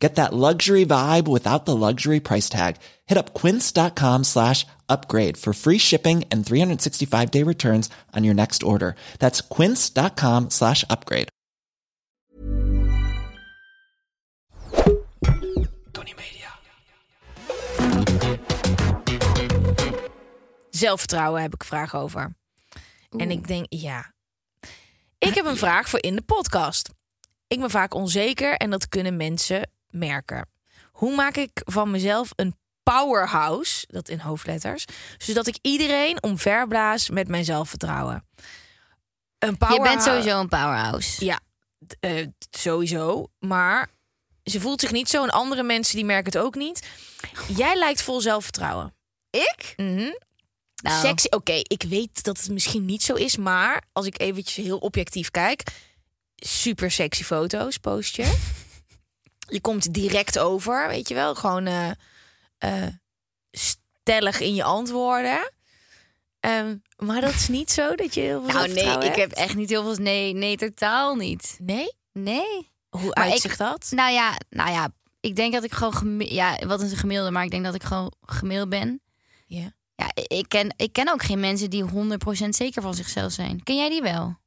Get that luxury vibe without the luxury price tag. Hit up quince.com slash upgrade for free shipping and 365 day returns on your next order. That's quince.com slash upgrade. Tony Media. Zelfvertrouwen heb ik een vraag over. En ik denk, ja. Ik heb een vraag voor in de podcast. Ik ben vaak onzeker en dat kunnen mensen merken. Hoe maak ik van mezelf een powerhouse, dat in hoofdletters, zodat ik iedereen omverblaas met mijn zelfvertrouwen? Een Je powerhouse. bent sowieso een powerhouse. Ja, eh, sowieso. Maar ze voelt zich niet zo en andere mensen die merken het ook niet. Jij lijkt vol zelfvertrouwen. Ik? Mhm. Nou, Sexy. Oké, ik weet dat het misschien niet zo is, maar als ik eventjes heel objectief kijk, super sexy foto's post je. Je komt direct over, weet je wel, gewoon eh, eh, stellig in je antwoorden. Ehm, maar dat is niet zo dat je heel veel Nou nee, ik heb echt niet heel veel... Nee, nee, totaal niet. Nee? Nee. Hoe Maar uitzicht ik- dat? Nou ja, nou ja, ik denk dat ik gewoon... Ja, wat is een gemiddelde? Maar ik denk dat ik gewoon gemiddeld ben. Ja. Ja, ik ken, ik ken ook geen mensen die 100% zeker van zichzelf zijn. Ken jij die wel?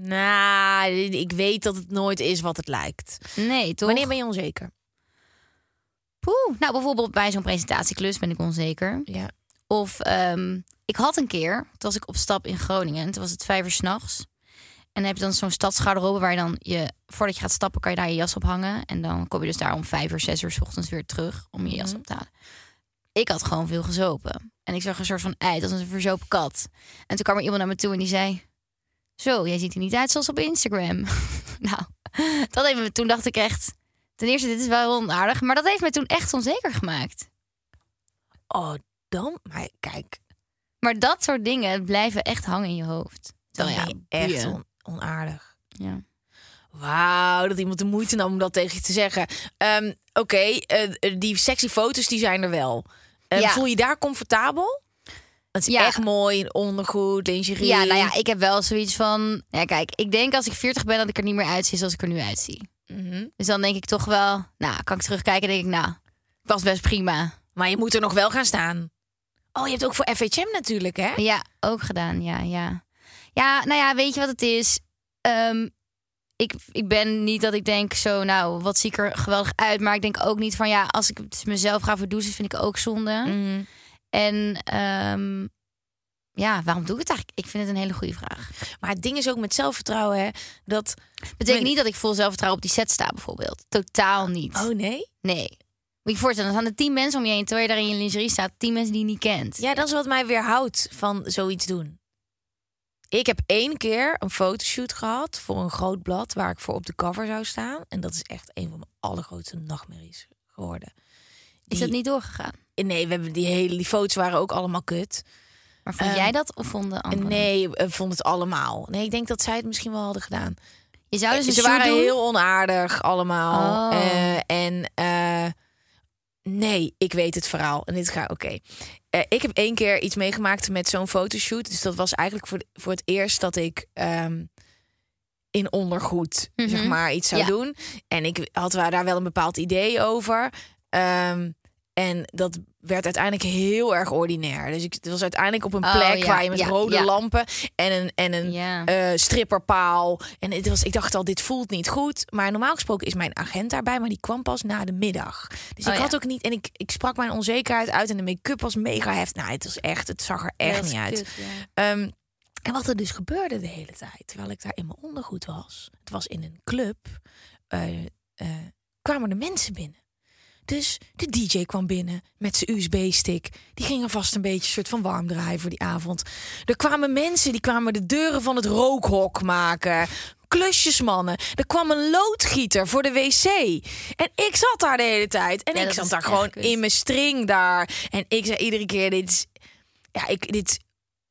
Nou, ik weet dat het nooit is wat het lijkt. Nee, toch? Wanneer ben je onzeker? Poeh. Nou, bijvoorbeeld bij zo'n presentatieklus ben ik onzeker. Ja. Of ehm, ik had een keer, toen was ik op stap in Groningen. Toen was het vijf uur s'nachts. En dan heb je dan zo'n stadsgarderobe waar je dan je, voordat je gaat stappen, kan je daar je jas op hangen. En dan kom je dus daar om vijf uur, zes uur s ochtends weer terug om je jas op te halen. Ik had gewoon veel gezopen. En ik zag een soort van uit als een verzopen kat. En toen kwam er iemand naar me toe en die zei: Zo, jij ziet er niet uit zoals op Instagram. nou, dat heeft me, toen dacht ik echt. Ten eerste, dit is wel heel onaardig. Maar dat heeft me toen echt onzeker gemaakt. Oh, dan? Maar kijk, Maar dat soort dingen blijven echt hangen in je hoofd. dan Terwijl, je echt on- onaardig. Ja. Wauw, dat iemand de moeite nam om dat tegen je te zeggen. Ehm, Oké, eh, die sexy foto's die zijn er wel. Eh, Ja. Voel je daar comfortabel? Het is Ja. echt mooi, ondergoed, lingerie. ja, nou ja, ik heb wel zoiets van... Ja, kijk, ik denk als ik 40 ben dat ik er niet meer uitzie zoals ik er nu uitzie. Mhm. Dus dan denk ik toch wel... Nou, kan ik terugkijken en denk ik, nou, ik was best prima. Maar je moet er nog wel gaan staan. Oh, je hebt ook voor FHM natuurlijk, hè? Ja, ook gedaan, ja, ja. Ja, nou ja, weet je wat het is? Ehm, ik, ik ben niet dat ik denk zo, nou, wat zie ik er geweldig uit. Maar ik denk ook niet van, ja, als ik het mezelf ga verdoezen, vind ik ook zonde. Mhm. En ehm, ja, waarom doe ik het eigenlijk? Ik vind het een hele goede vraag. Maar het ding is ook met zelfvertrouwen, hè? Dat. Betekent niet dat ik vol zelfvertrouwen op die set sta, bijvoorbeeld. Totaal niet. Oh nee? Nee. Moet je je voorstellen, dan staan er tien mensen om je heen... terwijl je daar in je lingerie staat, tien mensen die je niet kent. Ja, dat is wat mij weerhoudt van zoiets doen. Ik heb één keer een fotoshoot gehad voor een groot blad waar ik voor op de cover zou staan. En dat is echt een van mijn allergrootste nachtmerries geworden. Is dat niet doorgegaan? Nee, we hebben die hele die foto's waren ook allemaal kut. Maar vond Ehm, jij dat of vonden anderen? Nee, vond het allemaal. Nee, ik denk dat zij het misschien wel hadden gedaan. Je zou dus een Ze waren doen? heel onaardig allemaal. Oh. Eh, en eh, nee, ik weet het verhaal. En dit ga oké. Eh, ik heb één keer iets meegemaakt met zo'n fotoshoot. Dus dat was eigenlijk voor, voor het eerst dat ik ehm, in ondergoed Mhm. zeg maar iets zou Ja. doen. En ik had daar wel een bepaald idee over. Ehm, en dat werd uiteindelijk heel erg ordinair. Dus ik, het was uiteindelijk op een Oh, plek ja, waar je met ja, rode ja. lampen en een, en een eh, stripperpaal. En het was, ik dacht al, dit voelt niet goed. Maar normaal gesproken is mijn agent daarbij, maar die kwam pas na de middag. Dus Oh, ik had ook niet. En ik, ik sprak mijn onzekerheid uit en de make-up was mega heftig. Nou, het was echt, het zag er echt niet uit. kut. Ehm, en wat er dus gebeurde de hele tijd, terwijl ik daar in mijn ondergoed was, het was in een club, eh, eh, kwamen er mensen binnen. Dus de DJ kwam binnen met zijn USB-stick. Die ging er vast een beetje soort van warm draaien voor die avond. Er kwamen mensen die kwamen de deuren van het rookhok maken. Klusjesmannen. Er kwam een loodgieter voor de wc. En ik zat daar de hele tijd. En Ja, ik zat daar gewoon kut. in mijn string daar. En ik zei iedere keer: dit is, ja, ik, dit is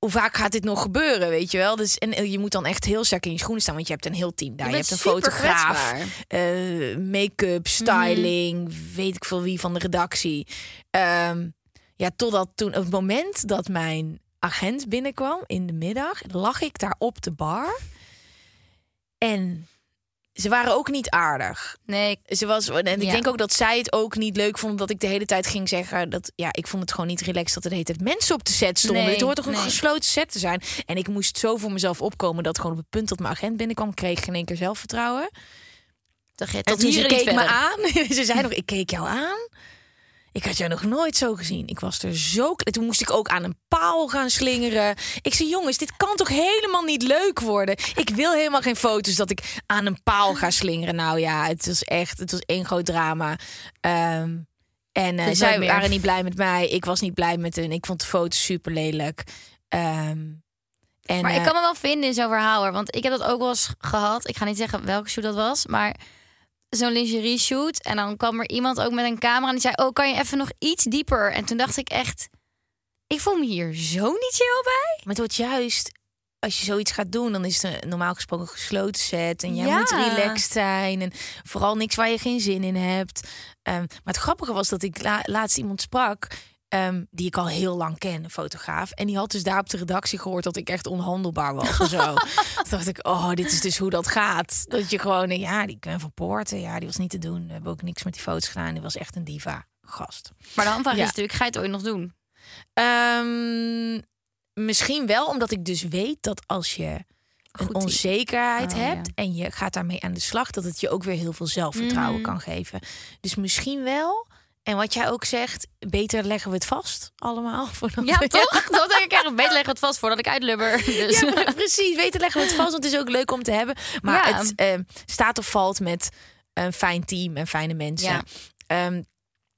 hoe vaak gaat dit nog gebeuren, weet je wel? Dus, en eh, je moet dan echt heel sterk in je schoenen staan, want je hebt een heel team daar. Je, hebt een fotograaf, eh, make-up, styling, weet ik veel wie van de redactie. Ehm, ja, totdat toen, op het moment dat mijn agent binnenkwam in de middag, lag ik daar op de bar. En ze waren ook niet aardig. Nee, Ze was, en ik Ja. denk ook dat zij het ook niet leuk vond dat ik de hele tijd ging zeggen dat ja, ik vond het gewoon niet relaxed dat er de hele tijd mensen op de set stonden. Nee, Dit hoort toch een gesloten set te zijn. En ik moest zo voor mezelf opkomen dat gewoon op het punt dat mijn agent binnenkwam, kreeg ik geen één keer zelfvertrouwen. dat En toen hier ze keek me aan. ze zei nog, ik keek jou aan. Ik had jou nog nooit zo gezien. Ik was er zo... Toen moest ik ook aan een paal gaan slingeren. Ik zei, jongens, dit kan toch helemaal niet leuk worden? Ik wil helemaal geen foto's dat ik aan een paal ga slingeren. Nou ja, het was echt... Het was één groot drama. Ehm, en eh, zij meer. waren niet blij met mij. Ik was niet blij met hen. Ik vond de foto's super lelijk. Ehm, en, Maar ik eh, kan me wel vinden in zo'n verhaal hoor. Want ik heb dat ook wel eens gehad. Ik ga niet zeggen welke shoot dat was. Maar zo'n lingerie shoot. En dan kwam er iemand ook met een camera. En die zei, oh kan je even nog iets dieper? En toen dacht ik echt... Ik voel me hier zo niet chill bij. Maar het wordt juist, als je zoiets gaat doen, dan is het een normaal gesproken gesloten set. En jij Ja. moet relaxed zijn. En vooral niks waar je geen zin in hebt. Ehm, maar het grappige was dat ik la- laatst iemand sprak. Ehm, die ik al heel lang ken, een fotograaf. En die had dus daar op de redactie gehoord dat ik echt onhandelbaar was. en zo. Toen dacht ik, oh, dit is dus hoe dat gaat. Dat je gewoon, eh, ja, die Gwen van Poorten, ja, die was niet te doen. We hebben ook niks met die foto's gedaan. Die was echt een diva gast. Maar de handvraag Ja. is natuurlijk, ga je het ooit nog doen? Ehm, misschien wel, omdat ik dus weet dat als je een Goed onzekerheid Oh, hebt ja. en je gaat daarmee aan de slag, dat het je ook weer heel veel zelfvertrouwen Mhm. kan geven. Dus misschien wel. En wat jij ook zegt, beter leggen we het vast allemaal. voordat Ja, we- toch? Dat denk ik echt. Beter leggen we het vast voordat ik uitlubber. Dus. Ja, precies. Beter leggen we het vast, want het is ook leuk om te hebben. Maar Ja. het ehm, staat of valt met een fijn team en fijne mensen. Ehm,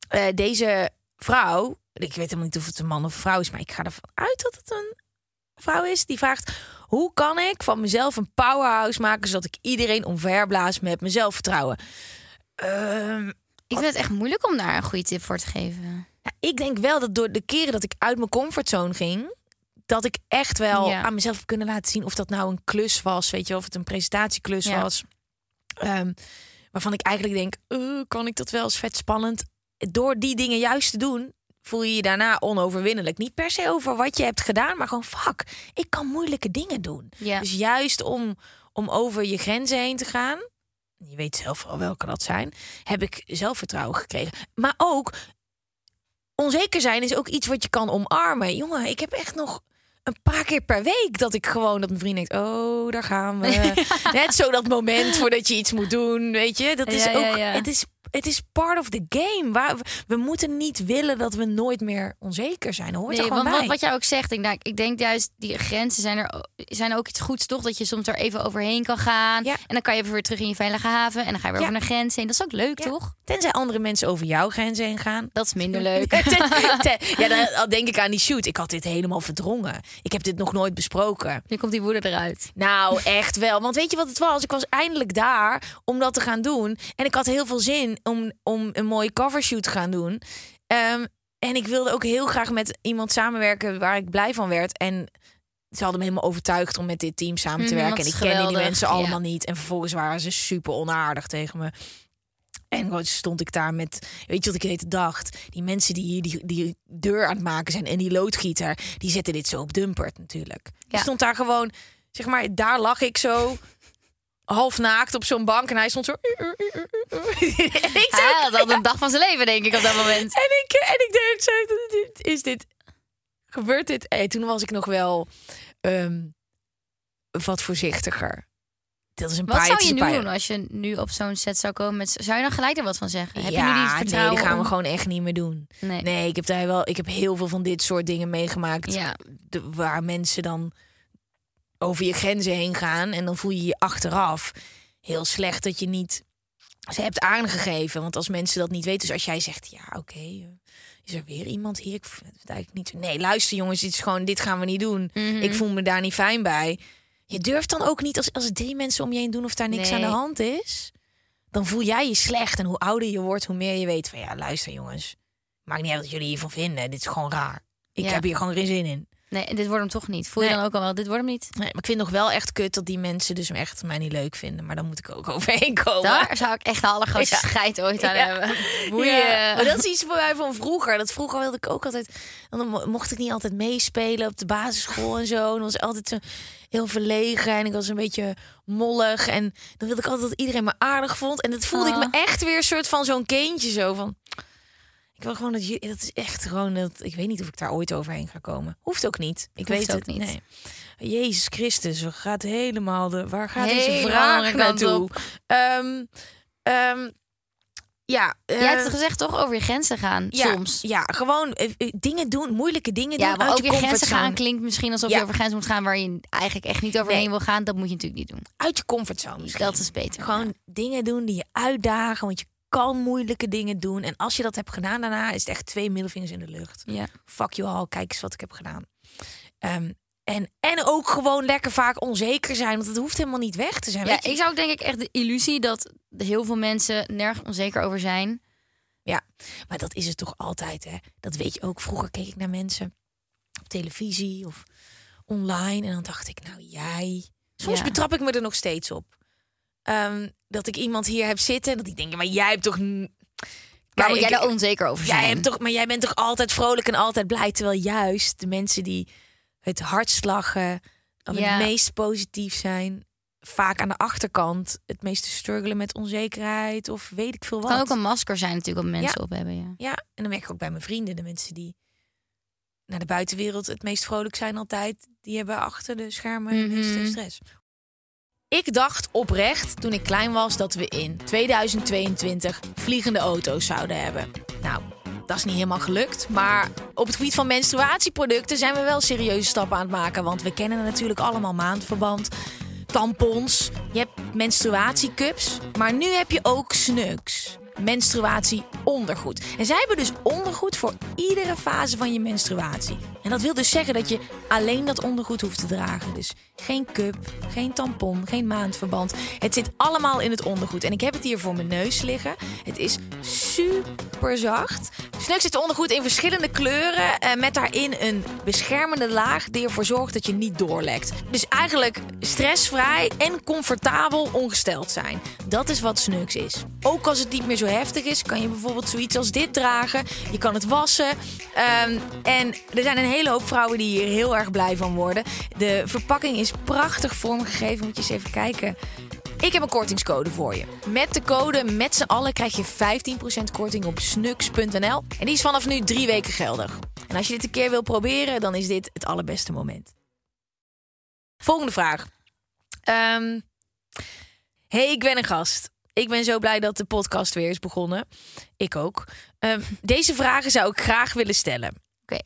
eh, deze vrouw, ik weet helemaal niet of het een man of een vrouw is, maar ik ga ervan uit dat het een vrouw is. Die vraagt: hoe kan ik van mezelf een powerhouse maken zodat ik iedereen omverblaas met mijn zelfvertrouwen? Ehm, Ik vind het echt moeilijk om daar een goede tip voor te geven. nou, ik denk wel dat door de keren dat ik uit mijn comfortzone ging, dat ik echt wel Ja. aan mezelf heb kunnen laten zien of dat nou een klus was, weet je, of het een presentatieklus Ja. was. Ehm, waarvan ik eigenlijk denk, eh, kan ik dat wel eens vet spannend. Door die dingen juist te doen, voel je je daarna onoverwinnelijk. Niet per se over wat je hebt gedaan, maar gewoon fuck, ik kan moeilijke dingen doen. Ja. Dus juist om, om over je grenzen heen te gaan, je weet zelf wel welke dat zijn, heb ik zelfvertrouwen gekregen. Maar ook onzeker zijn is ook iets wat je kan omarmen. Jongen, ik heb echt nog een paar keer per week dat ik gewoon dat mijn vriend denkt: "Oh, daar gaan we." Net zo dat moment voordat je iets moet doen, weet je? Dat is Ja, ja, ook ja. het is het is part of the game. Waar we, moeten niet willen dat we nooit meer onzeker zijn. Er Nee, gewoon want bij. wat, wat jij ook zegt, ik denk, ik denk juist die grenzen zijn er zijn ook iets goeds, toch? Dat je soms er even overheen kan gaan. Ja. En dan kan je even weer terug in je veilige haven. En dan ga je weer Ja. over naar grens heen. Dat is ook leuk, Ja. toch? Tenzij andere mensen over jouw grenzen heen gaan. Dat is minder leuk. Ja, dan, dan denk ik aan die shoot. Ik had dit helemaal verdrongen. Ik heb dit nog nooit besproken. Nu komt die woede eruit. Nou, echt wel. Want weet je wat het was? Ik was eindelijk daar om dat te gaan doen. En ik had heel veel zin om, om een mooie covershoot te gaan doen. Ehm, en ik wilde ook heel graag met iemand samenwerken waar ik blij van werd. En ze hadden me helemaal overtuigd om met dit team samen te Mhm, werken. En ik is kende die geweldig, mensen ja. allemaal niet. En vervolgens waren ze super onaardig tegen me. En stond ik daar met, weet je wat ik net dacht? Die mensen die hier die, die deur aan het maken zijn en die loodgieter, die zetten dit zo op dumpert natuurlijk. Ja. stond daar gewoon, zeg maar, daar lag ik zo half naakt op zo'n bank en hij stond zo. ik zo, Hij had al een dag van zijn leven, denk ik, op dat moment. en ik, en ik deed zo, is dit, gebeurt dit? En toen was ik nog wel ehm, wat voorzichtiger. Dat is een Wat paar zou je nu doen als je nu op zo'n set zou komen? Met, zou je dan gelijk er wat van zeggen? Heb je nu ja, die nee, dat gaan we gewoon echt niet meer doen. Nee. Nee, ik heb daar wel. Ik heb heel veel van dit soort dingen meegemaakt. Ja. de- waar mensen dan over je grenzen heen gaan. En dan voel je je achteraf heel slecht dat je niet ze hebt aangegeven. Want als mensen dat niet weten, dus als jij zegt, ja, oké, eh, is er weer iemand hier? Ik vind het eigenlijk niet. Nee, luister jongens, dit is gewoon, dit gaan we niet doen. Mhm. Ik voel me daar niet fijn bij. Je durft dan ook niet als, als drie mensen om je heen doen of daar niks Nee. aan de hand is. Dan voel jij je slecht. En hoe ouder je wordt, hoe meer je weet van ja, luister jongens. Maakt niet uit wat jullie hiervan vinden. Dit is gewoon raar. Ik Ja. heb hier gewoon geen zin in. Nee, dit wordt hem toch niet. Voel je Nee. dan ook al wel, dit wordt hem niet? Nee, maar ik vind nog wel echt kut dat die mensen dus echt mij niet leuk vinden. Maar dan moet ik ook overheen komen. Daar zou ik echt de allergrootste Ja. scheid ooit aan Ja. hebben. Boeien. Ja, maar dat is iets voor mij van vroeger. Dat vroeger wilde ik ook altijd. Dan mo- mocht ik niet altijd meespelen op de basisschool en zo. En was altijd zo heel verlegen en ik was een beetje mollig. En dan wilde ik altijd dat iedereen me aardig vond. En dat voelde ik Oh. me echt weer een soort van zo'n kindje zo van. Ik wil gewoon dat je. Dat is echt gewoon dat. Ik weet niet of ik daar ooit overheen ga komen. Hoeft ook niet. Ik Hoeft weet ook het niet. Nee. Jezus Christus, we gaat helemaal de. Waar gaat deze Helemaal vraag naartoe? ehm, ja. Jij eh, hebt het gezegd toch over je grenzen gaan ja, soms. Ja, gewoon eh, eh, dingen doen, moeilijke dingen Ja, doen. maar uit over je je grenzen gaan klinkt misschien alsof Ja. je over grenzen moet gaan waar je eigenlijk echt niet overheen Nee. wil gaan. Dat moet je natuurlijk niet doen. Uit je comfortzone misschien. Dat is beter. Gewoon dingen doen die je uitdagen, want je kan moeilijke dingen doen. En als je dat hebt gedaan daarna, is het echt twee middelvingers in de lucht. Ja. Fuck you al, kijk eens wat ik heb gedaan. Ehm, en, en ook gewoon lekker vaak onzeker zijn, want het hoeft helemaal niet weg te zijn. Ja, ik zou denk ik echt de illusie dat heel veel mensen nergens onzeker over zijn. Ja, maar dat is het toch altijd, hè? Dat weet je ook. Vroeger keek ik naar mensen op televisie of online en dan dacht ik, nou jij. Soms Ja. betrap ik me er nog steeds op. Ehm, dat ik iemand hier heb zitten en dat ik denk, maar jij hebt toch. Waar moet jij daar onzeker over zijn? Jij hebt toch, maar jij bent toch altijd vrolijk en altijd blij. Terwijl juist de mensen die het hardst lachen, of Ja. het meest positief zijn, vaak aan de achterkant het meeste struggelen met onzekerheid of weet ik veel Het wat. kan ook een masker zijn natuurlijk wat mensen Ja. op hebben. Ja. Ja, en dan merk ik ook bij mijn vrienden, de mensen die naar de buitenwereld het meest vrolijk zijn altijd, die hebben achter de schermen de meeste Mhm. stress. Ik dacht oprecht toen ik klein was dat we in 2022 vliegende auto's zouden hebben. Nou, dat is niet helemaal gelukt. Maar op het gebied van menstruatieproducten zijn we wel serieuze stappen aan het maken. Want we kennen natuurlijk allemaal maandverband, tampons, je hebt menstruatiecups. Maar nu heb je ook sneuks. Menstruatieondergoed. En zij hebben dus ondergoed voor iedere fase van je menstruatie. En dat wil dus zeggen dat je alleen dat ondergoed hoeft te dragen. Dus geen cup, geen tampon, geen maandverband. Het zit allemaal in het ondergoed. En ik heb het hier voor mijn neus liggen. Het is super zacht. Snuk zit ondergoed in verschillende kleuren. eh, met daarin een beschermende laag die ervoor zorgt dat je niet doorlekt. Dus eigenlijk stressvrij en comfortabel ongesteld zijn. Dat is wat Snux is. Ook als het niet meer zo heftig is, kan je bijvoorbeeld zoiets als dit dragen. Je kan het wassen. Ehm, en er zijn een hele hoop vrouwen die hier heel erg blij van worden. De verpakking is prachtig vormgegeven. Moet je eens even kijken. Ik heb een kortingscode voor je. Met de code met z'n allen krijg je 15% korting op snux.nl. En die is vanaf nu drie weken geldig. En als je dit een keer wil proberen, dan is dit het allerbeste moment. Volgende vraag. Ehm, hey, ik ben een gast. Ik ben zo blij dat de podcast weer is begonnen. Ik ook. Ehm, deze vragen zou ik graag willen stellen. Oké.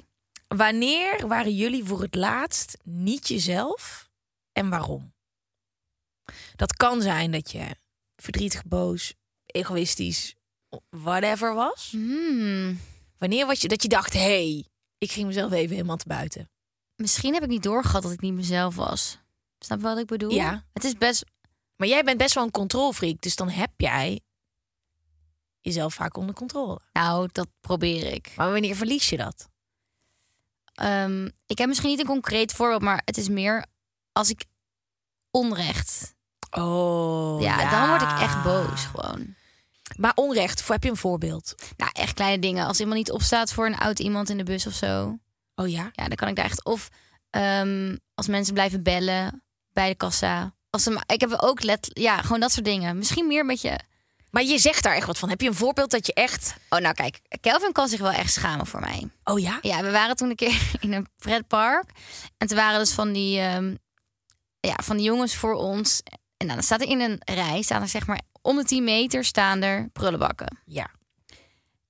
Wanneer waren jullie voor het laatst niet jezelf en waarom? Dat kan zijn dat je verdrietig, boos, egoïstisch, whatever was. Hmm. Wanneer was je dat je dacht, hey, ik ging mezelf even helemaal te buiten. Misschien heb ik niet doorgehad dat ik niet mezelf was. Snap je wat ik bedoel? Ja. Het is best... Maar jij bent best wel een controlfreak, dus dan heb jij jezelf vaak onder controle. Nou, dat probeer ik. Maar wanneer verlies je dat? Ehm, ik heb misschien niet een concreet voorbeeld, maar het is meer als ik onrecht. Oh, ja, dan word ik echt boos gewoon. Maar onrecht, heb je een voorbeeld? Nou, echt kleine dingen. Als iemand niet opstaat voor een oud iemand in de bus of zo. Oh ja? Ja, dan kan ik daar echt. Of ehm, als mensen blijven bellen bij de kassa. Als ze, ik heb ook let. Ja, gewoon dat soort dingen. Misschien meer een beetje. Maar je zegt daar echt wat van. Heb je een voorbeeld dat je echt... Oh, nou kijk, Kelvin kan zich wel echt schamen voor mij. Oh ja? Ja, we waren toen een keer in een pretpark. En toen waren dus van die, ehm, ja, van die jongens voor ons. En dan staat er in een rij, staan er zeg maar om de 10 meter staan er prullenbakken. Ja.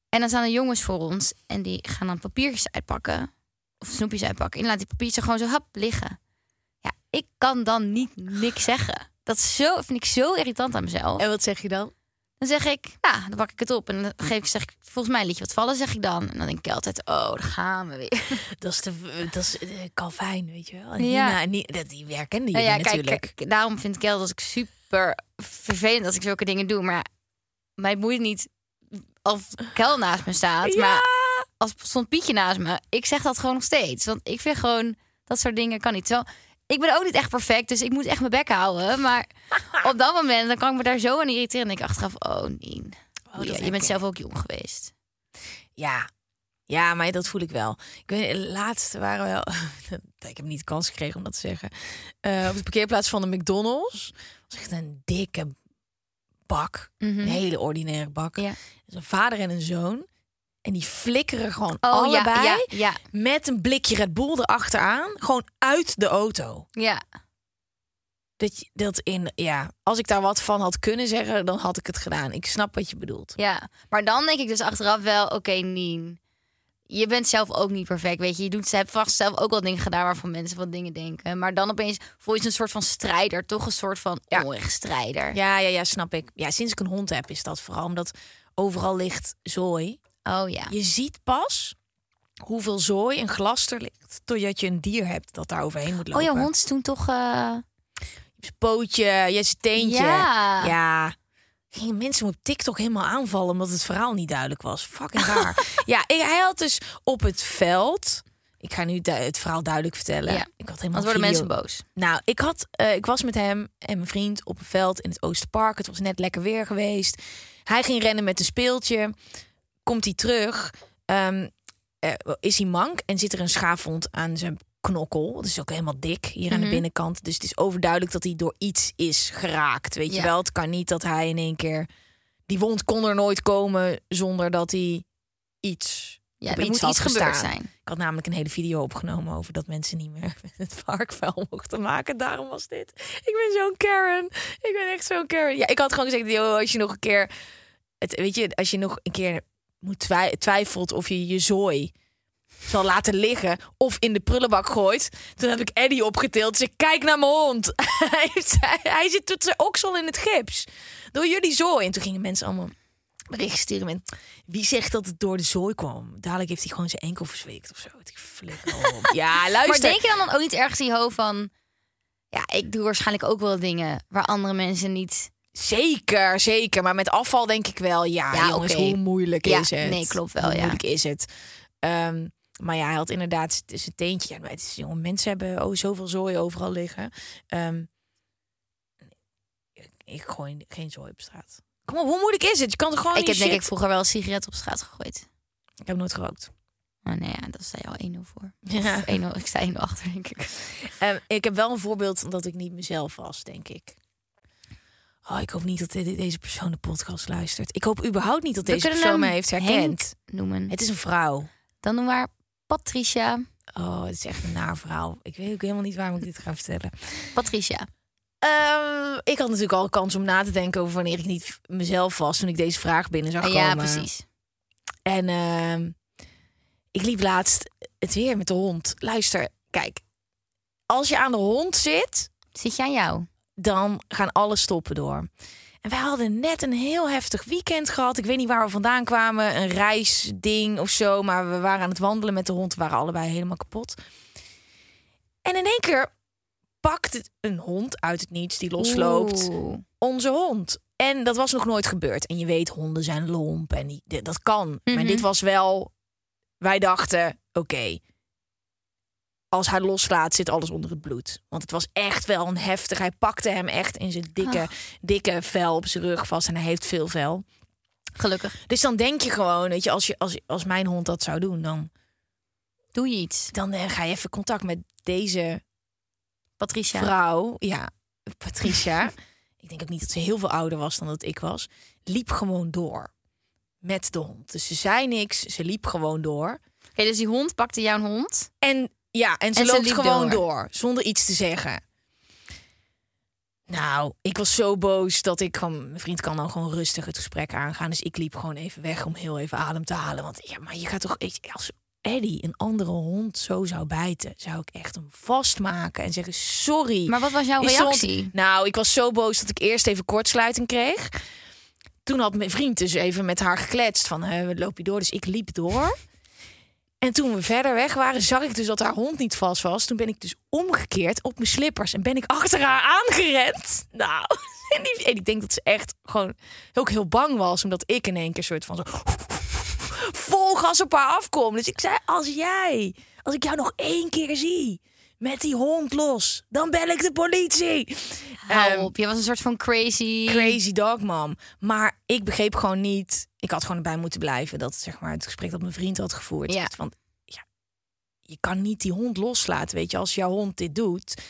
En dan staan er jongens voor ons en die gaan dan papiertjes uitpakken. Of snoepjes uitpakken. En laat die papiertjes gewoon zo hap liggen. Ik kan dan niet niks zeggen. Dat is zo, vind ik zo irritant aan mezelf. En wat zeg je dan? Dan zeg ik, ja, dan pak ik het op. En dan geef ik, zeg ik, volgens mij liet je wat vallen, zeg ik dan. En dan denk ik altijd, oh, daar gaan we weer. Dat is, de, dat is uh, Calvijn, weet je wel. Ja. Nina, dat, die herkende je Nou ja, kijk, natuurlijk. kijk, daarom vind ik wel dat ik super vervelend als ik zulke dingen doe. Maar mij boeit niet of Kel naast me staat. Ja. Maar als stond Pietje naast me, ik zeg dat gewoon nog steeds. Want ik vind gewoon, Dat soort dingen kan niet. Terwijl, ik ben ook niet echt perfect, dus ik moet echt mijn bek houden. Maar op dat moment dan kan ik me daar zo aan irriteren. En ik achteraf, oh nee. Oh, dat je, bent ik. zelf ook jong geweest. Ja. Ja, maar dat voel ik wel. Ik weet, laatst waren we wel... ik heb niet de kans gekregen om dat te zeggen. Eh, op de parkeerplaats van de McDonald's. was echt een dikke bak. Een hele ordinaire bak. Mhm. Ja. Dus een vader en een zoon. En die flikkeren gewoon Oh allebei ja, ja, ja, met een blikje Red Bull erachteraan. Gewoon uit de auto. ja. Dat, je- dat in, ja, als ik daar wat van had kunnen zeggen, dan had ik het gedaan. Ik snap wat je bedoelt. Ja, maar dan denk ik dus achteraf wel, oké, Nien. Je bent zelf ook niet perfect, weet je. Je doet, ze hebt vast zelf ook wel dingen gedaan waarvan mensen wat dingen denken. Maar dan opeens voel je je een soort van strijder, toch een soort van Ja. onrechtstrijder. Ja, ja, ja, snap ik. Ja, sinds ik een hond heb, is dat vooral omdat overal ligt zooi. Oh ja. Je ziet pas hoeveel zooi en glas er ligt, totdat je een dier hebt dat daar overheen moet Oh, lopen. jouw hond is toen toch... Je pootje, je zijn teentje. Ja. ja. Gingen mensen me op TikTok helemaal aanvallen omdat het verhaal niet duidelijk was. Fucking raar. ja, hij had dus op het veld. Ik ga nu het verhaal duidelijk vertellen. Ja. Ik had helemaal Want worden video- mensen boos. Nou, ik, had, eh, ik was met hem en mijn vriend op een veld in het Oosterpark. Het was net lekker weer geweest. Hij ging rennen met een speeltje. Komt hij terug, ehm, eh, is hij mank en zit er een schaafwond aan zijn knokkel. Dat is ook helemaal dik hier aan de Mhm. binnenkant. Dus het is overduidelijk dat hij door iets is geraakt. Weet je wel, het kan niet dat hij in één keer... Die wond kon er nooit komen zonder dat hij iets... Ja, er iets moet iets gebeurd zijn. Ik had namelijk een hele video opgenomen over dat mensen niet meer het park vuil mochten maken. Daarom was dit. Ik ben zo'n Karen. Ik ben echt zo'n Karen. Ja, ik had gewoon gezegd, joh, als je nog een keer, het, weet je, als je nog een keer moet twij- twijfelt of je je zooi zal laten liggen of in de prullenbak gooit. Toen heb ik Eddie opgetild. Ze kijk naar mijn hond. hij, hij zit tot zijn oksel in het gips. Door jullie zooi. En toen gingen mensen allemaal berichten sturen met... Wie zegt dat het door de zooi kwam? Dadelijk heeft hij gewoon zijn enkel verzweekt of zo. Ik flikker op. Ja, luister. Maar denk je dan, dan ook niet ergens in je hoofd van... Ja, ik doe waarschijnlijk ook wel dingen waar andere mensen niet... Zeker, zeker. Maar met afval denk ik wel, ja, Ja, jongens, oké. hoe moeilijk Ja, is het? nee, klopt wel, Hoe ja. moeilijk is het? Ehm, maar ja, hij had inderdaad zijn teentje. Ja, maar het is, jongen, mensen hebben oh, zoveel zooi overal liggen. Ehm, ik, ik gooi geen zooi op straat. Kom op, hoe moeilijk is het? Je kan er gewoon ik heb denk ik vroeger wel een sigaret op straat gegooid. Ik heb nooit gerookt. Oh nee, ja, daar sta je al 1-0 voor. Ja. Of 1-0, ik sta 1-0 achter, denk ik. Ehm, ik heb wel een voorbeeld dat ik niet mezelf was, denk ik. Oh, ik hoop niet dat de- deze persoon de podcast luistert. Ik hoop überhaupt niet dat deze persoon mij heeft herkend. Henk noemen. Het is een vrouw. Dan doen we haar Patricia. Oh, het is echt een naar verhaal. Ik weet ook helemaal niet waarom ik dit ga vertellen. Patricia. Ehm, ik had natuurlijk al kans om na te denken over wanneer ik niet mezelf was toen ik deze vraag binnen zag komen. ja, precies. En ehm, ik liep laatst het weer met de hond. Luister, kijk. Als je aan de hond zit, Zit je aan jou? Dan gaan alle stoppen door. En wij hadden net een heel heftig weekend gehad. Ik weet niet waar we vandaan kwamen. Een reisding of zo. Maar we waren aan het wandelen met de hond. We waren allebei helemaal kapot. En in één keer pakt een hond uit het niets die losloopt. Oeh. Onze hond. En dat was nog nooit gebeurd. En je weet, honden zijn lomp. En die, dat kan. Maar Mhm. dit was wel... Wij dachten, oké. Als hij loslaat, zit alles onder het bloed. Want het was echt wel een heftig. Hij pakte hem echt in zijn dikke, Ah. dikke vel op zijn rug vast. En hij heeft veel vel. Gelukkig. Dus dan denk je gewoon, weet je, als, je, als, als mijn hond dat zou doen, dan, Doe je iets. dan eh, ga je even contact met deze Patricia. vrouw. Ja, Patricia. ik denk ook niet dat ze heel veel ouder was dan dat ik was. Liep gewoon door met de hond. Dus ze zei niks, ze liep gewoon door. Oké, dus die hond pakte jouw hond. En ja, en ze En loopt gewoon door. door. zonder iets te zeggen. Nou, ik was zo boos dat ik gewoon... Mijn vriend kan dan gewoon rustig het gesprek aangaan. Dus ik liep gewoon even weg om heel even adem te halen. Want ja, maar je gaat toch... Als Eddie een andere hond zo zou bijten... zou ik echt hem vastmaken en zeggen sorry. Maar wat was jouw reactie? Nou, ik was zo boos dat ik eerst even kortsluiting kreeg. Toen had mijn vriend dus even met haar gekletst van, eh, loop je door? Dus ik liep door. En toen we verder weg waren, zag ik dus dat haar hond niet vast was. Toen ben ik dus omgekeerd op mijn slippers en ben ik achter haar aangerend. Nou, en, die, ik denk dat ze echt gewoon ook heel bang was, omdat ik in één keer soort van zo vol gas op haar afkom. Dus ik zei, als jij, als ik jou nog één keer zie met die hond los. Dan bel ik de politie. Hou Ehm, op, je was een soort van crazy. Crazy dog mom. Maar ik begreep gewoon niet. Ik had gewoon erbij moeten blijven. Dat zeg maar het gesprek dat mijn vriend had gevoerd. Ja. Want ja, je kan niet die hond loslaten. Weet je, als jouw hond dit doet.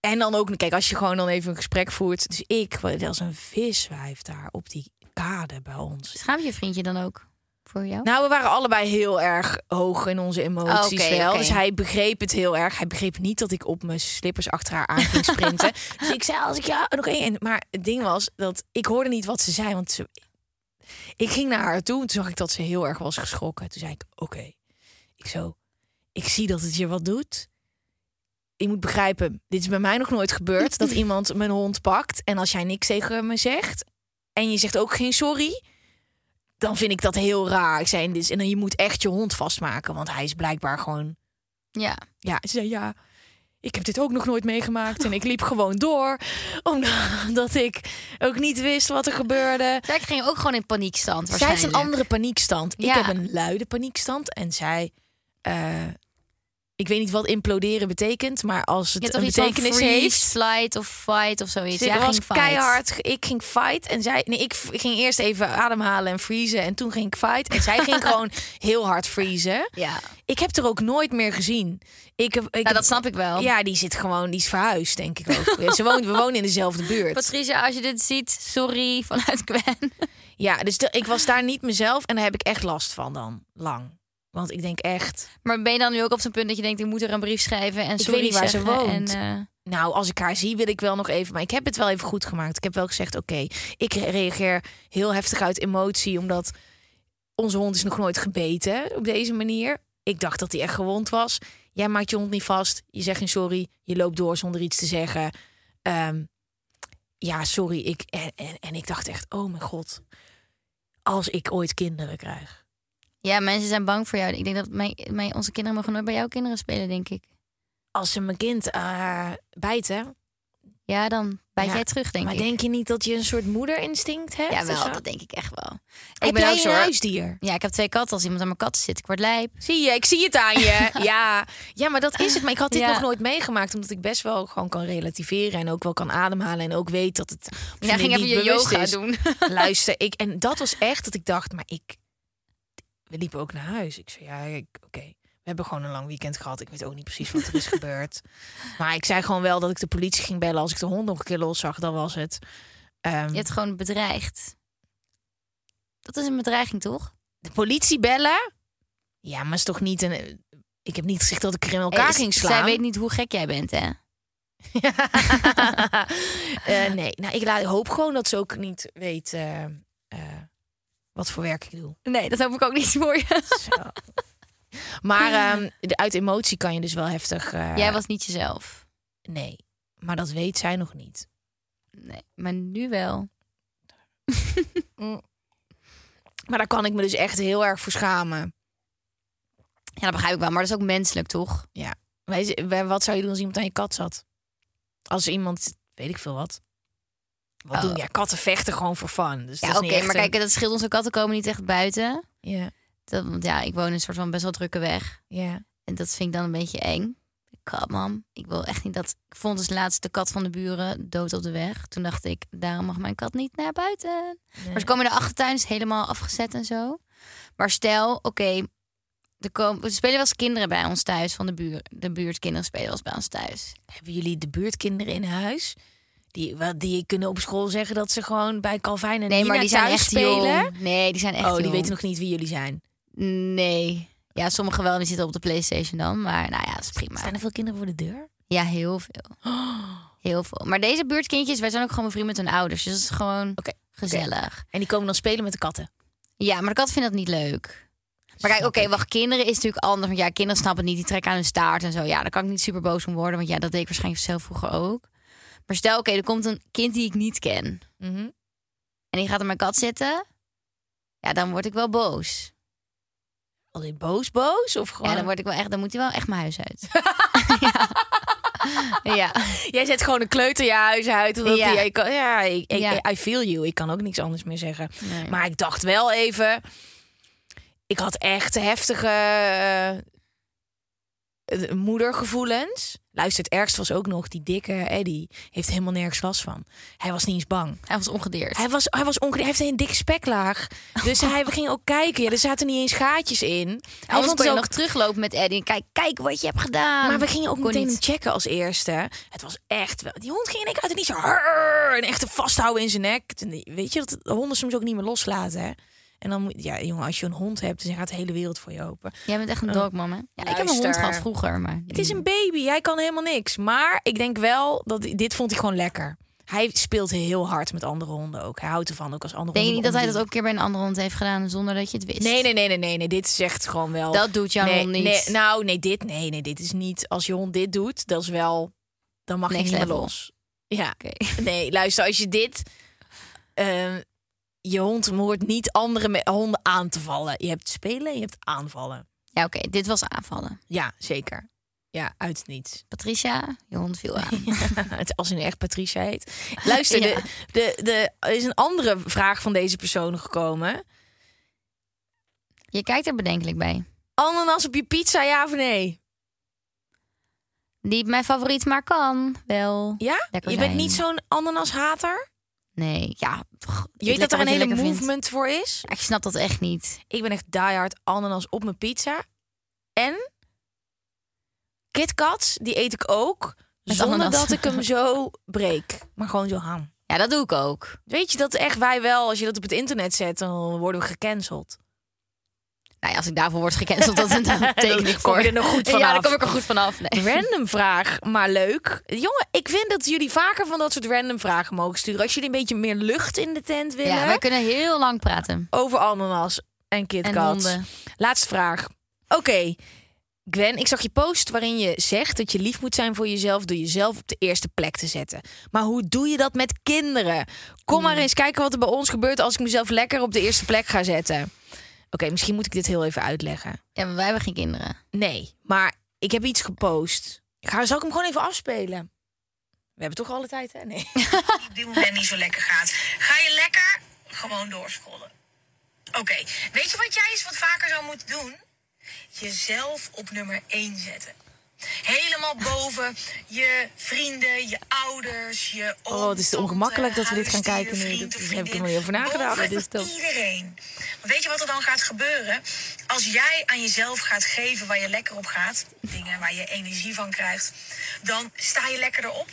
En dan ook, kijk, als je gewoon dan even een gesprek voert. Dus ik, was als een viswijf daar op die kade bij ons. Schaamt je vriendje dan ook voor jou? Nou, we waren allebei heel erg hoog in onze emoties Oh, wel. Dus hij begreep het heel erg. Hij begreep niet dat ik op mijn slippers achter haar aan ging sprinten. dus ik zei, als ik ja, nog één. Maar het ding was dat ik hoorde niet wat ze zei. Want ze, ik ging naar haar toe en toen zag ik dat ze heel erg was geschrokken. Toen zei ik, oké. Ik zo, ik zie dat het je wat doet. Je moet begrijpen, dit is bij mij nog nooit gebeurd. dat iemand mijn hond pakt. En als jij niks tegen me zegt. En je zegt ook geen sorry dan vind ik dat heel raar. Ik zei, is- en dan je moet echt je hond vastmaken, want hij is blijkbaar gewoon. Ja. Ja, ze zei ja. Ik heb dit ook nog nooit meegemaakt en ik liep gewoon door, omdat ik ook niet wist wat er gebeurde. Zij ging ook gewoon in paniekstand Zij heeft waarschijnlijk. een andere paniekstand. Ja. Ik heb een luide paniekstand en zij. eh, ik weet niet wat imploderen betekent, maar als het hebt een betekenis freeze, heeft. flight of fight of zoiets. Ze Ja, was ging keihard. Ik ging fight en zij. Nee, ik ging eerst even ademhalen en vriezen. En toen ging ik fight. En zij ging gewoon heel hard vriezen. Ja, Ik heb er ook nooit meer gezien. Ik heb, ik nou, heb- dat snap ik wel. Ja, die zit gewoon, die is verhuisd, denk ik ook. Ja, Ze woont, we wonen in dezelfde buurt. Patricia, als je dit ziet, sorry vanuit Gwen. Ja, dus de- ik was daar niet mezelf en daar heb ik echt last van dan, lang. Want ik denk echt, Maar ben je dan nu ook op zo'n punt dat je denkt, ik moet er een brief schrijven en sorry weet niet waar ze woont. En, eh, nou, als ik haar zie, wil ik wel nog even. Maar ik heb het wel even goed gemaakt. Ik heb wel gezegd, oké, ik reageer heel heftig uit emotie, omdat onze hond is nog nooit gebeten op deze manier. Ik dacht dat hij echt gewond was. Jij maakt je hond niet vast. Je zegt geen sorry. Je loopt door zonder iets te zeggen. Ehm, ja, sorry. Ik, en, en, en ik dacht echt, oh mijn god. Als ik ooit kinderen krijg. Ja, mensen zijn bang voor jou. Ik denk dat mijn, mijn, onze kinderen mogen nooit bij jouw kinderen spelen, denk ik. Als ze mijn kind eh bijten. Ja, dan bijt Ja, jij terug, denk maar ik. denk je niet dat je een soort moederinstinct hebt? ja, wel, dat denk ik echt wel. Heb ik ben jij ook een zo. huisdier? Ja, ik heb twee katten. Als iemand aan mijn katten zit, ik word lijp. Zie je, ik zie het aan je. ja. ja, maar dat is het. Maar ik had dit Ja. nog nooit meegemaakt. Omdat ik best wel gewoon kan relativeren. En ook wel kan ademhalen. En ook weet dat het... Ja, ging even je yoga is. doen. Luister, ik, en dat was echt dat ik dacht, maar ik... We liepen ook naar huis. Ik zei, ja, oké. We hebben gewoon een lang weekend gehad. Ik weet ook niet precies wat er is gebeurd. Maar ik zei gewoon wel dat ik de politie ging bellen. Als ik de hond nog een keer los zag, dan was het. Ehm, Je hebt gewoon bedreigd. Dat is een bedreiging, toch? de politie bellen? Ja, maar is toch niet een... Ik heb niet gezegd dat ik er in elkaar Hey, ging slaan. Zij weet niet hoe gek jij bent, hè? Eh, nee, nou, ik laat, hoop gewoon dat ze ook niet weet eh, eh, wat voor werk ik doe. Nee, dat hoop ik ook niet voor je. Zo. Maar ehm, uit emotie kan je dus wel heftig. eh, Jij was niet jezelf. Nee, maar dat weet zij nog niet. Nee, maar nu wel. Maar daar kan ik me dus echt heel erg voor schamen. Ja, dat begrijp ik wel. Maar dat is ook menselijk, toch? Wij- wat zou je doen als iemand aan je kat zat? Als iemand, weet ik veel wat. Wat Oh. doen? Ja, katten vechten gewoon voor fun. Dus Ja, oké. maar een- kijk, dat scheelt. Onze katten komen niet echt buiten. Ja, Dat, want ja, ik woon in een soort van best wel drukke weg. ja. En dat vind ik dan een beetje eng. Kat, mam. Ik wil echt niet dat... Ik vond dus laatst de kat van de buren dood op de weg. Toen dacht ik, daarom mag mijn kat niet naar buiten. Maar ze komen in de achtertuin, is helemaal afgezet en zo. Maar stel, oké, er komen, er spelen wel eens kinderen bij ons thuis van de buurt. De buurtkinderen spelen wel eens bij ons thuis. Hebben jullie de buurtkinderen in huis? Die, die kunnen op school zeggen dat ze gewoon bij Calvijn en Nee, Nina maar die zijn echt spelen. jong. Nee, die zijn echt oh, die jong. weten nog niet wie jullie zijn. Nee. Ja, sommigen wel, die zitten op de Playstation dan. Maar nou ja, dat is prima. Zijn er veel kinderen voor de deur? Ja, heel veel. Heel veel. Maar deze buurtkindjes, wij zijn ook gewoon bevriend met hun ouders. Dus dat is gewoon gezellig. En die komen dan spelen met de katten. Ja, maar de kat vindt dat niet leuk. Maar kijk, oké, wacht, kinderen is natuurlijk anders. Want ja, kinderen snappen het niet. Die trekken aan hun staart en zo. Ja, daar kan ik niet super boos om worden. Want ja, dat deed ik waarschijnlijk zelf vroeger ook. Maar stel, oké, er komt een kind die ik niet ken. Mhm. En die gaat aan mijn kat zitten. Ja, dan word ik wel boos. Alleen boos, boos? Of gewoon... Ja, dan word ik wel echt, dan moet hij wel echt mijn huis uit. ja. ja. Jij zet gewoon een kleuter je huis uit. Omdat Ja. die, ik kan, ja, ik, ik- Ja. I feel you. Ik kan ook niks anders meer zeggen. Nee. Maar ik dacht wel even... Ik had echt heftige... eh, moedergevoelens. Luister, het ergste was ook nog, die dikke Eddie heeft helemaal nergens last van. Hij was niet eens bang. Hij was ongedeerd. Hij was, hij was onge- hij heeft een dikke speklaag. Dus hij, we gingen ook kijken. Ja, er zaten niet eens gaatjes in. Hij kon je ook nog teruglopen met Eddie. Kijk, kijk wat je hebt gedaan. maar we gingen ook Kon meteen niet. hem checken als eerste. Het was echt wel. Die hond ging in één keer uit en niet zo. En echt vasthouden in zijn nek. Weet je dat de honden soms ook niet meer loslaten. Hè? En dan moet ja, jongen, als je een hond hebt, dan gaat de hele wereld voor je open. Jij bent echt een dogman, hè? Ja, ik heb een hond gehad vroeger, maar... Het is een baby, hij kan helemaal niks. Maar ik denk wel dat dit vond hij gewoon lekker. Hij speelt heel hard met andere honden ook. Hij houdt ervan ook als andere Denk je niet dat hij dat ook een keer bij een andere hond heeft gedaan zonder dat je het wist? Nee, nee, nee, nee, nee, nee. Dit zegt gewoon wel. Dat doet jouw nee, hond niet. Nee, nou, nee, dit, nee, nee, dit is niet. Als je hond dit doet, dat is wel. Dan mag je niet meer los. Ja. Oké. Nee, luister, als je dit. eh, je hond hoort niet andere honden aan te vallen. Je hebt spelen en je hebt aanvallen. Ja, oké. Dit was aanvallen. Ja, zeker. Ja, uit niets. Patricia, je hond viel aan. Het als hij nu echt Patricia heet. Luister, Ja. de, de, de, er is een andere vraag van deze persoon gekomen. Je kijkt er bedenkelijk bij. Ananas op je pizza, ja of nee? Niet mijn favoriet, maar kan wel. Ja? Lekker je bent zijn. niet zo'n ananashater? Nee, ja. pff, Je weet dat er een hele vindt. movement voor is? Ja, Ik snap dat echt niet. Ik ben echt diehard ananas op mijn pizza. En KitKats, die eet ik ook. Met zonder ananas. dat ik hem zo breek. Maar gewoon zo ham. Ja, dat doe ik ook. Weet je dat echt wij wel, als je dat op het internet zet, dan worden we gecanceld. Nou ja, als ik daarvoor word gecanceld, dat dan teken ik kom voor. je er nog goed Ja, vanaf. dan kom ik er goed vanaf. Nee. Random vraag, maar leuk. Jongen, ik vind dat jullie vaker van dat soort random vragen mogen sturen. Als jullie een beetje meer lucht in de tent willen. Ja, wij kunnen heel lang praten. Over ananas en KitKat. Laatste vraag. Oké, Gwen, ik zag je post waarin je zegt dat je lief moet zijn voor jezelf door jezelf op de eerste plek te zetten. Maar hoe doe je dat met kinderen? Kom maar eens kijken wat er bij ons gebeurt als ik mezelf lekker op de eerste plek ga zetten. Oké, misschien moet ik dit heel even uitleggen. Ja, maar wij hebben geen kinderen. Nee, maar ik heb iets gepost. Ik ga, zal ik hem gewoon even afspelen? We hebben toch alle tijd, hè? Nee. op dit moment niet zo lekker gaat. Ga je lekker gewoon doorscrollen. Oké, weet je wat jij eens wat vaker zou moeten doen? Jezelf op nummer 1 zetten. Helemaal boven je vrienden, je ouders, je Oh, het is ongemakkelijk dat we dit gaan kijken nu. daar heb ik er niet over nagedacht. Top. iedereen. Want weet je wat er dan gaat gebeuren? Als jij aan jezelf gaat geven waar je lekker op gaat, dingen waar je energie van krijgt, dan sta je lekker erop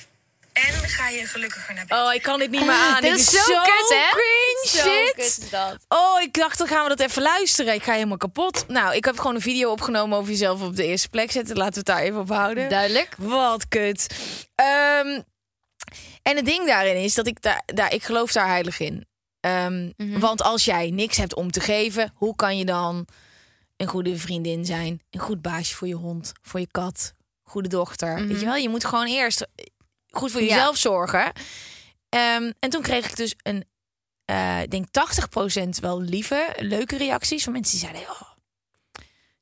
en ga je gelukkiger naar bed. Oh, ik kan dit niet meer aan. Dit Dit is zo kut, hè? cringe, Zo shit. kut is dat. Oh, ik dacht, dan gaan we dat even luisteren. Ik ga helemaal kapot. Nou, ik heb gewoon een video opgenomen over jezelf op de eerste plek zetten. Laten we het daar even op houden. Duidelijk. Wat kut. Ehm, en het ding daarin is dat ik daar, daar ik geloof daar heilig in. Ehm, Mhm. Want als jij niks hebt om te geven, hoe kan je dan een goede vriendin zijn? Een goed baasje voor je hond, voor je kat, goede dochter. Weet je wel? Je moet gewoon eerst goed voor jezelf zorgen. Ehm, en toen kreeg ik dus een, ik denk 80% wel lieve, leuke reacties van mensen die zeiden, oh,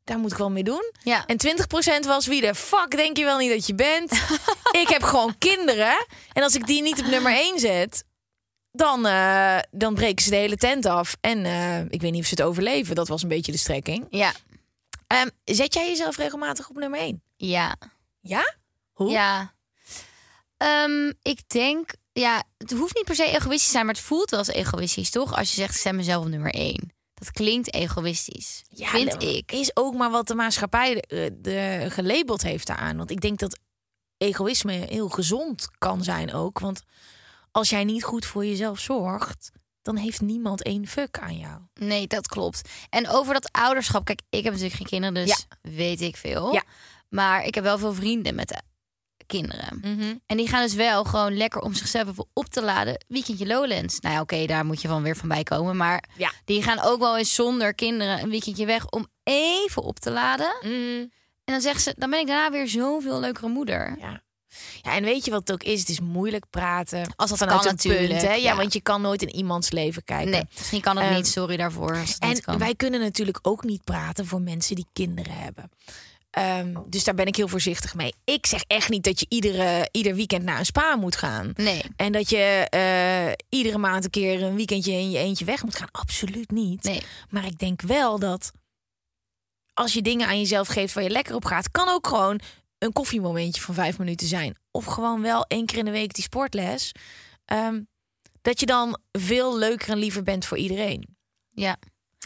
daar moet ik wel mee doen. Ja. En 20% was wie de fuck denk je wel niet dat je bent? ik heb gewoon kinderen. En als ik die niet op nummer 1 zet, dan, eh, dan breken ze de hele tent af. En eh, ik weet niet of ze het overleven. Dat was een beetje de strekking. Ja. Ehm, zet jij jezelf regelmatig op nummer 1? Ja. Ja? Hoe? Ja. Ehm, ik denk, ja, het hoeft niet per se egoïstisch te zijn, maar het voelt wel als egoïstisch, toch? Als je zegt, ik zet mezelf op nummer één. Dat klinkt egoïstisch, vind dat ik. Is ook maar wat de maatschappij de, de, gelabeld heeft daaraan. Want ik denk dat egoïsme heel gezond kan zijn ook. Want als jij niet goed voor jezelf zorgt, dan heeft niemand één fuck aan jou. Nee, dat klopt. En over dat ouderschap, kijk, ik heb natuurlijk geen kinderen, dus weet ik veel. Ja. Maar ik heb wel veel vrienden met kinderen. En die gaan dus wel gewoon lekker om zichzelf even op te laden. Weekendje Lowlands. Nou ja, oké, daar moet je van weer van bij komen. Maar Ja. die gaan ook wel eens zonder kinderen een weekendje weg om even op te laden. En dan zeggen ze, dan ben ik daarna weer zoveel leukere moeder. Ja. Ja, en weet je wat het ook is? Het is moeilijk praten. Als dat vanuit kan een punt, natuurlijk, hè? Ja, ja. want je kan nooit in iemands leven kijken. Nee, misschien kan het Ehm, niet. Sorry daarvoor. Het En wij kunnen natuurlijk ook niet praten voor mensen die kinderen hebben. Ehm, dus daar ben ik heel voorzichtig mee. Ik zeg echt niet dat je iedere, ieder weekend naar een spa moet gaan. Nee. En dat je eh, iedere maand een keer een weekendje in je eentje weg moet gaan. Absoluut niet. Nee. Maar ik denk wel dat als je dingen aan jezelf geeft waar je lekker op gaat, kan ook gewoon een koffiemomentje van vijf minuten zijn. Of gewoon wel één keer in de week die sportles. Ehm, dat je dan veel leuker en liever bent voor iedereen. Ja.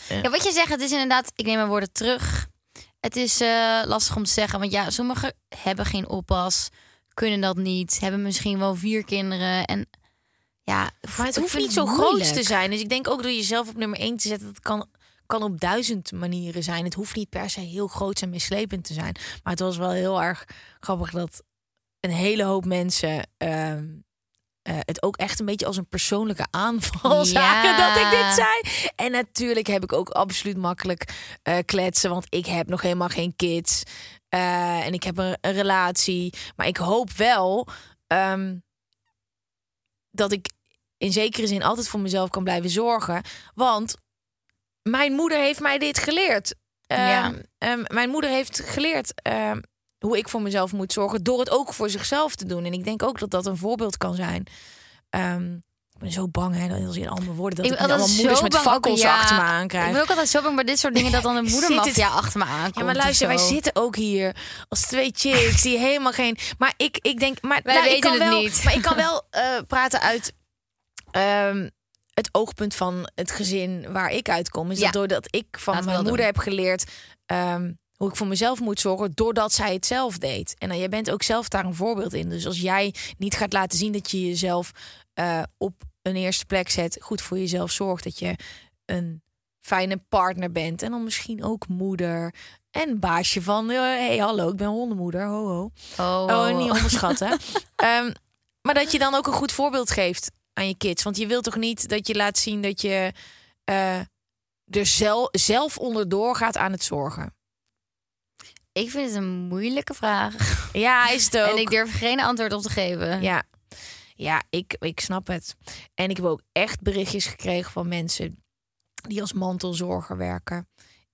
Ja. ja, wat je zegt, het is inderdaad, ik neem mijn woorden terug. Het is eh, lastig om te zeggen, want ja, sommigen hebben geen oppas, kunnen dat niet, hebben misschien wel vier kinderen. En ja, Maar het hoeft niet zo groot te zijn. Dus ik denk ook door jezelf op nummer één te zetten, dat kan, kan op duizend manieren zijn. Het hoeft niet per se heel groot en mislepend te zijn. Maar het was wel heel erg grappig dat een hele hoop mensen ehm, eh, het ook echt een beetje als een persoonlijke aanval Ja. zagen dat ik dit zei. En natuurlijk heb ik ook absoluut makkelijk eh, kletsen, want ik heb nog helemaal geen kids. Eh, en ik heb een, een relatie. Maar ik hoop wel ehm, dat ik in zekere zin altijd voor mezelf kan blijven zorgen. Want mijn moeder heeft mij dit geleerd. Ehm, Ja. ehm, mijn moeder heeft geleerd hoe ik voor mezelf moet zorgen. Door het ook voor zichzelf te doen. En ik denk ook dat dat een voorbeeld kan zijn. Ehm, ik ben zo bang hè, dat als je allemaal woorden dat Ik ik, allemaal moeders met fakkels ja. achter me Ik aankrijg. ben ook altijd zo bang bij dit soort dingen dat dan een Zit moedermafia achter me aankomt. Ja, maar luister, wij zitten ook hier als twee chicks die helemaal geen. Maar ik, ik denk, maar Wij nou, ik weten kan het wel, niet. Maar ik kan wel eh, praten uit ehm, het oogpunt van het gezin waar ik uitkom. Is Ja. dat doordat ik van mijn moeder heb geleerd ehm, hoe ik voor mezelf moet zorgen, doordat zij het zelf deed. En dan, jij bent ook zelf daar een voorbeeld in. Dus als jij niet gaat laten zien dat je jezelf eh, op een eerste plek zet, goed voor jezelf zorgt, dat je een fijne partner bent en dan misschien ook moeder en baasje van, eh, hey hallo, ik ben hondenmoeder, ho ho. Oh, Oh, niet onderschatten. Ehm, maar dat je dan ook een goed voorbeeld geeft aan je kids. Want je wilt toch niet dat je laat zien dat je eh, er zelf, zelf onderdoor gaat aan het zorgen. Ik vind het een moeilijke vraag. Ja, is het ook. En ik durf geen antwoord op te geven. Ja, ja ik, ik snap het. En ik heb ook echt berichtjes gekregen van mensen die als mantelzorger werken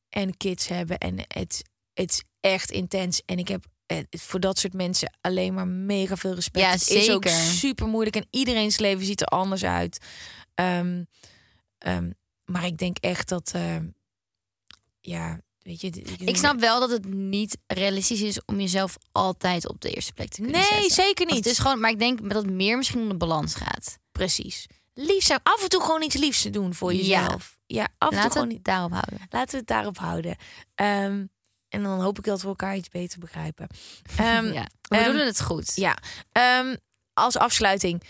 en kids hebben. En het, het is echt intens. En ik heb eh, voor dat soort mensen alleen maar mega veel respect. Ja, het is ook zeker. super moeilijk en iedereen's leven ziet er anders uit. Ehm, ehm, maar ik denk echt dat, ehm, ja, weet je. Ik snap wel dat het niet realistisch is om jezelf altijd op de eerste plek te kunnen Nee, zetten. zeker Want niet. Het is gewoon, maar ik denk dat het meer misschien om de balans gaat. Precies. Lief zijn. Af en toe gewoon iets liefs doen voor jezelf. Ja, af en toe gewoon het daarop houden. Laten we het daarop houden. Ehm, en dan hoop ik dat we elkaar iets beter begrijpen. Ehm, ja. We ehm, bedoelen het goed. ja. Als afsluiting.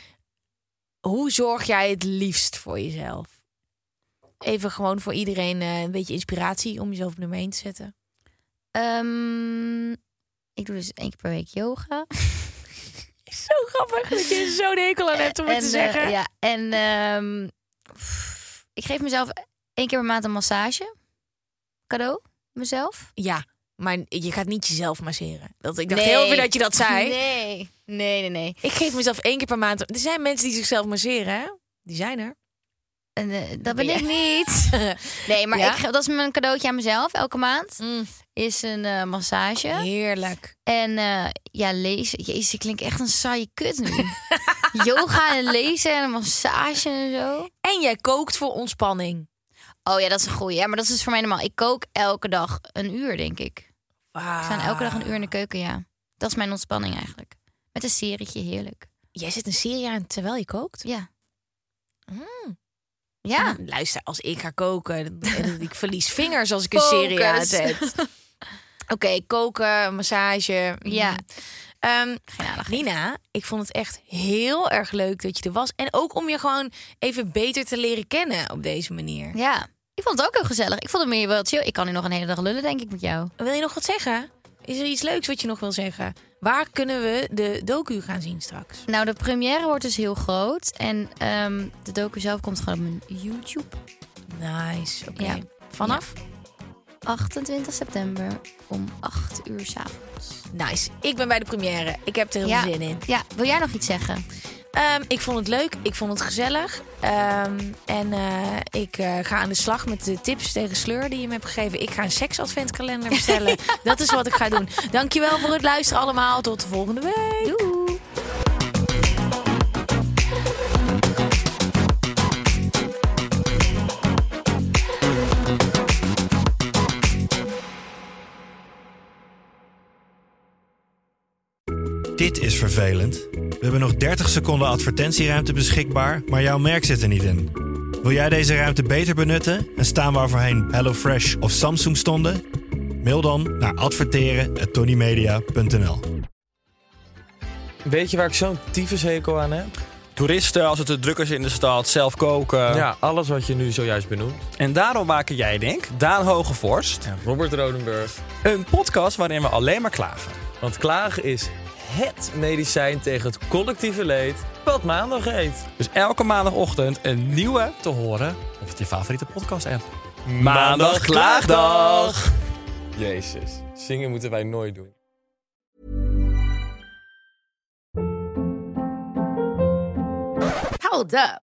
Hoe zorg jij het liefst voor jezelf? Even gewoon voor iedereen eh, een beetje inspiratie om jezelf op nummer 1 te zetten. Ehm, ik doe dus één keer per week yoga. Zo grappig dat je zo'n hekel aan hebt om het te eh, zeggen. ja, en ehm, pff, ik geef mezelf één keer per maand een massage. Cadeau. Mezelf. Ja, maar je gaat niet jezelf masseren. Dat, ik dacht Nee. heel even dat je dat zei. Nee, nee, nee, nee. Ik geef mezelf één keer per maand. Er zijn mensen die zichzelf masseren, hè? Die zijn er. Eh, dat Ben ik niet. Nee, maar Ja? ik, dat is mijn cadeautje aan mezelf elke maand. Mm, Is een eh, massage. heerlijk. En eh, ja, lezen. Jezus, ik klink echt een saaie kut nu. Yoga en lezen en een massage en zo. En jij kookt voor ontspanning. Oh ja, dat is een goeie. Ja, maar dat is dus voor mij normaal. Ik kook elke dag een uur, denk ik. Ik sta elke dag een uur in de keuken, ja. Dat is mijn ontspanning eigenlijk. Met een serietje, heerlijk. Jij zet een serie aan terwijl je kookt? Ja. Mm. Ja. Luister, als ik ga koken, ik verlies vingers als ik een serie Focus. aanzet. Oké, koken, massage. mm. Ja. Ehm. Nina, ik vond het echt heel erg leuk dat je er was. En ook om je gewoon even beter te leren kennen op deze manier. Ja. Ik vond het ook heel gezellig. Ik vond het meer wel chill. Ik kan nu nog een hele dag lullen, denk ik, met jou. Wil je nog wat zeggen? Is er iets leuks wat je nog wil zeggen? Waar kunnen we de docu gaan zien straks? Nou, de première wordt dus heel groot. En ehm, de docu zelf komt gewoon op mijn YouTube. Nice, oké. Ja. Vanaf? 28 september om 8 uur s'avonds. Nice. Ik ben bij de première. Ik heb er heel Ja. zin in. Ja, wil jij nog iets zeggen? Ehm, ik vond het leuk. Ik vond het gezellig. Ehm, en eh, ik eh, ga aan de slag met de tips tegen sleur die je me hebt gegeven. Ik ga een seksadventkalender bestellen. Dat is wat ik ga doen. Dankjewel voor het luisteren allemaal. Tot de volgende week. Doei! Dit is vervelend. We hebben nog 30 seconden advertentieruimte beschikbaar, maar jouw merk zit er niet in. Wil jij deze ruimte beter benutten en staan waar voorheen HelloFresh of Samsung stonden? Mail dan naar adverteren@tonymedia.nl. Weet je waar ik zo'n tyfushekel aan heb? Toeristen, als het te druk is in de stad, zelf koken. Ja, alles wat je nu zojuist benoemt. En daarom maken jij, denk Daan Hogevorst, En Robert Rodenburg. een podcast waarin we alleen maar klagen. Want klagen is HET medicijn tegen het collectieve leed wat maandag heet. Dus elke maandagochtend een nieuwe te horen op je favoriete podcast-app. Maandag Klaagdag! Jezus, zingen moeten wij nooit doen. Hold up.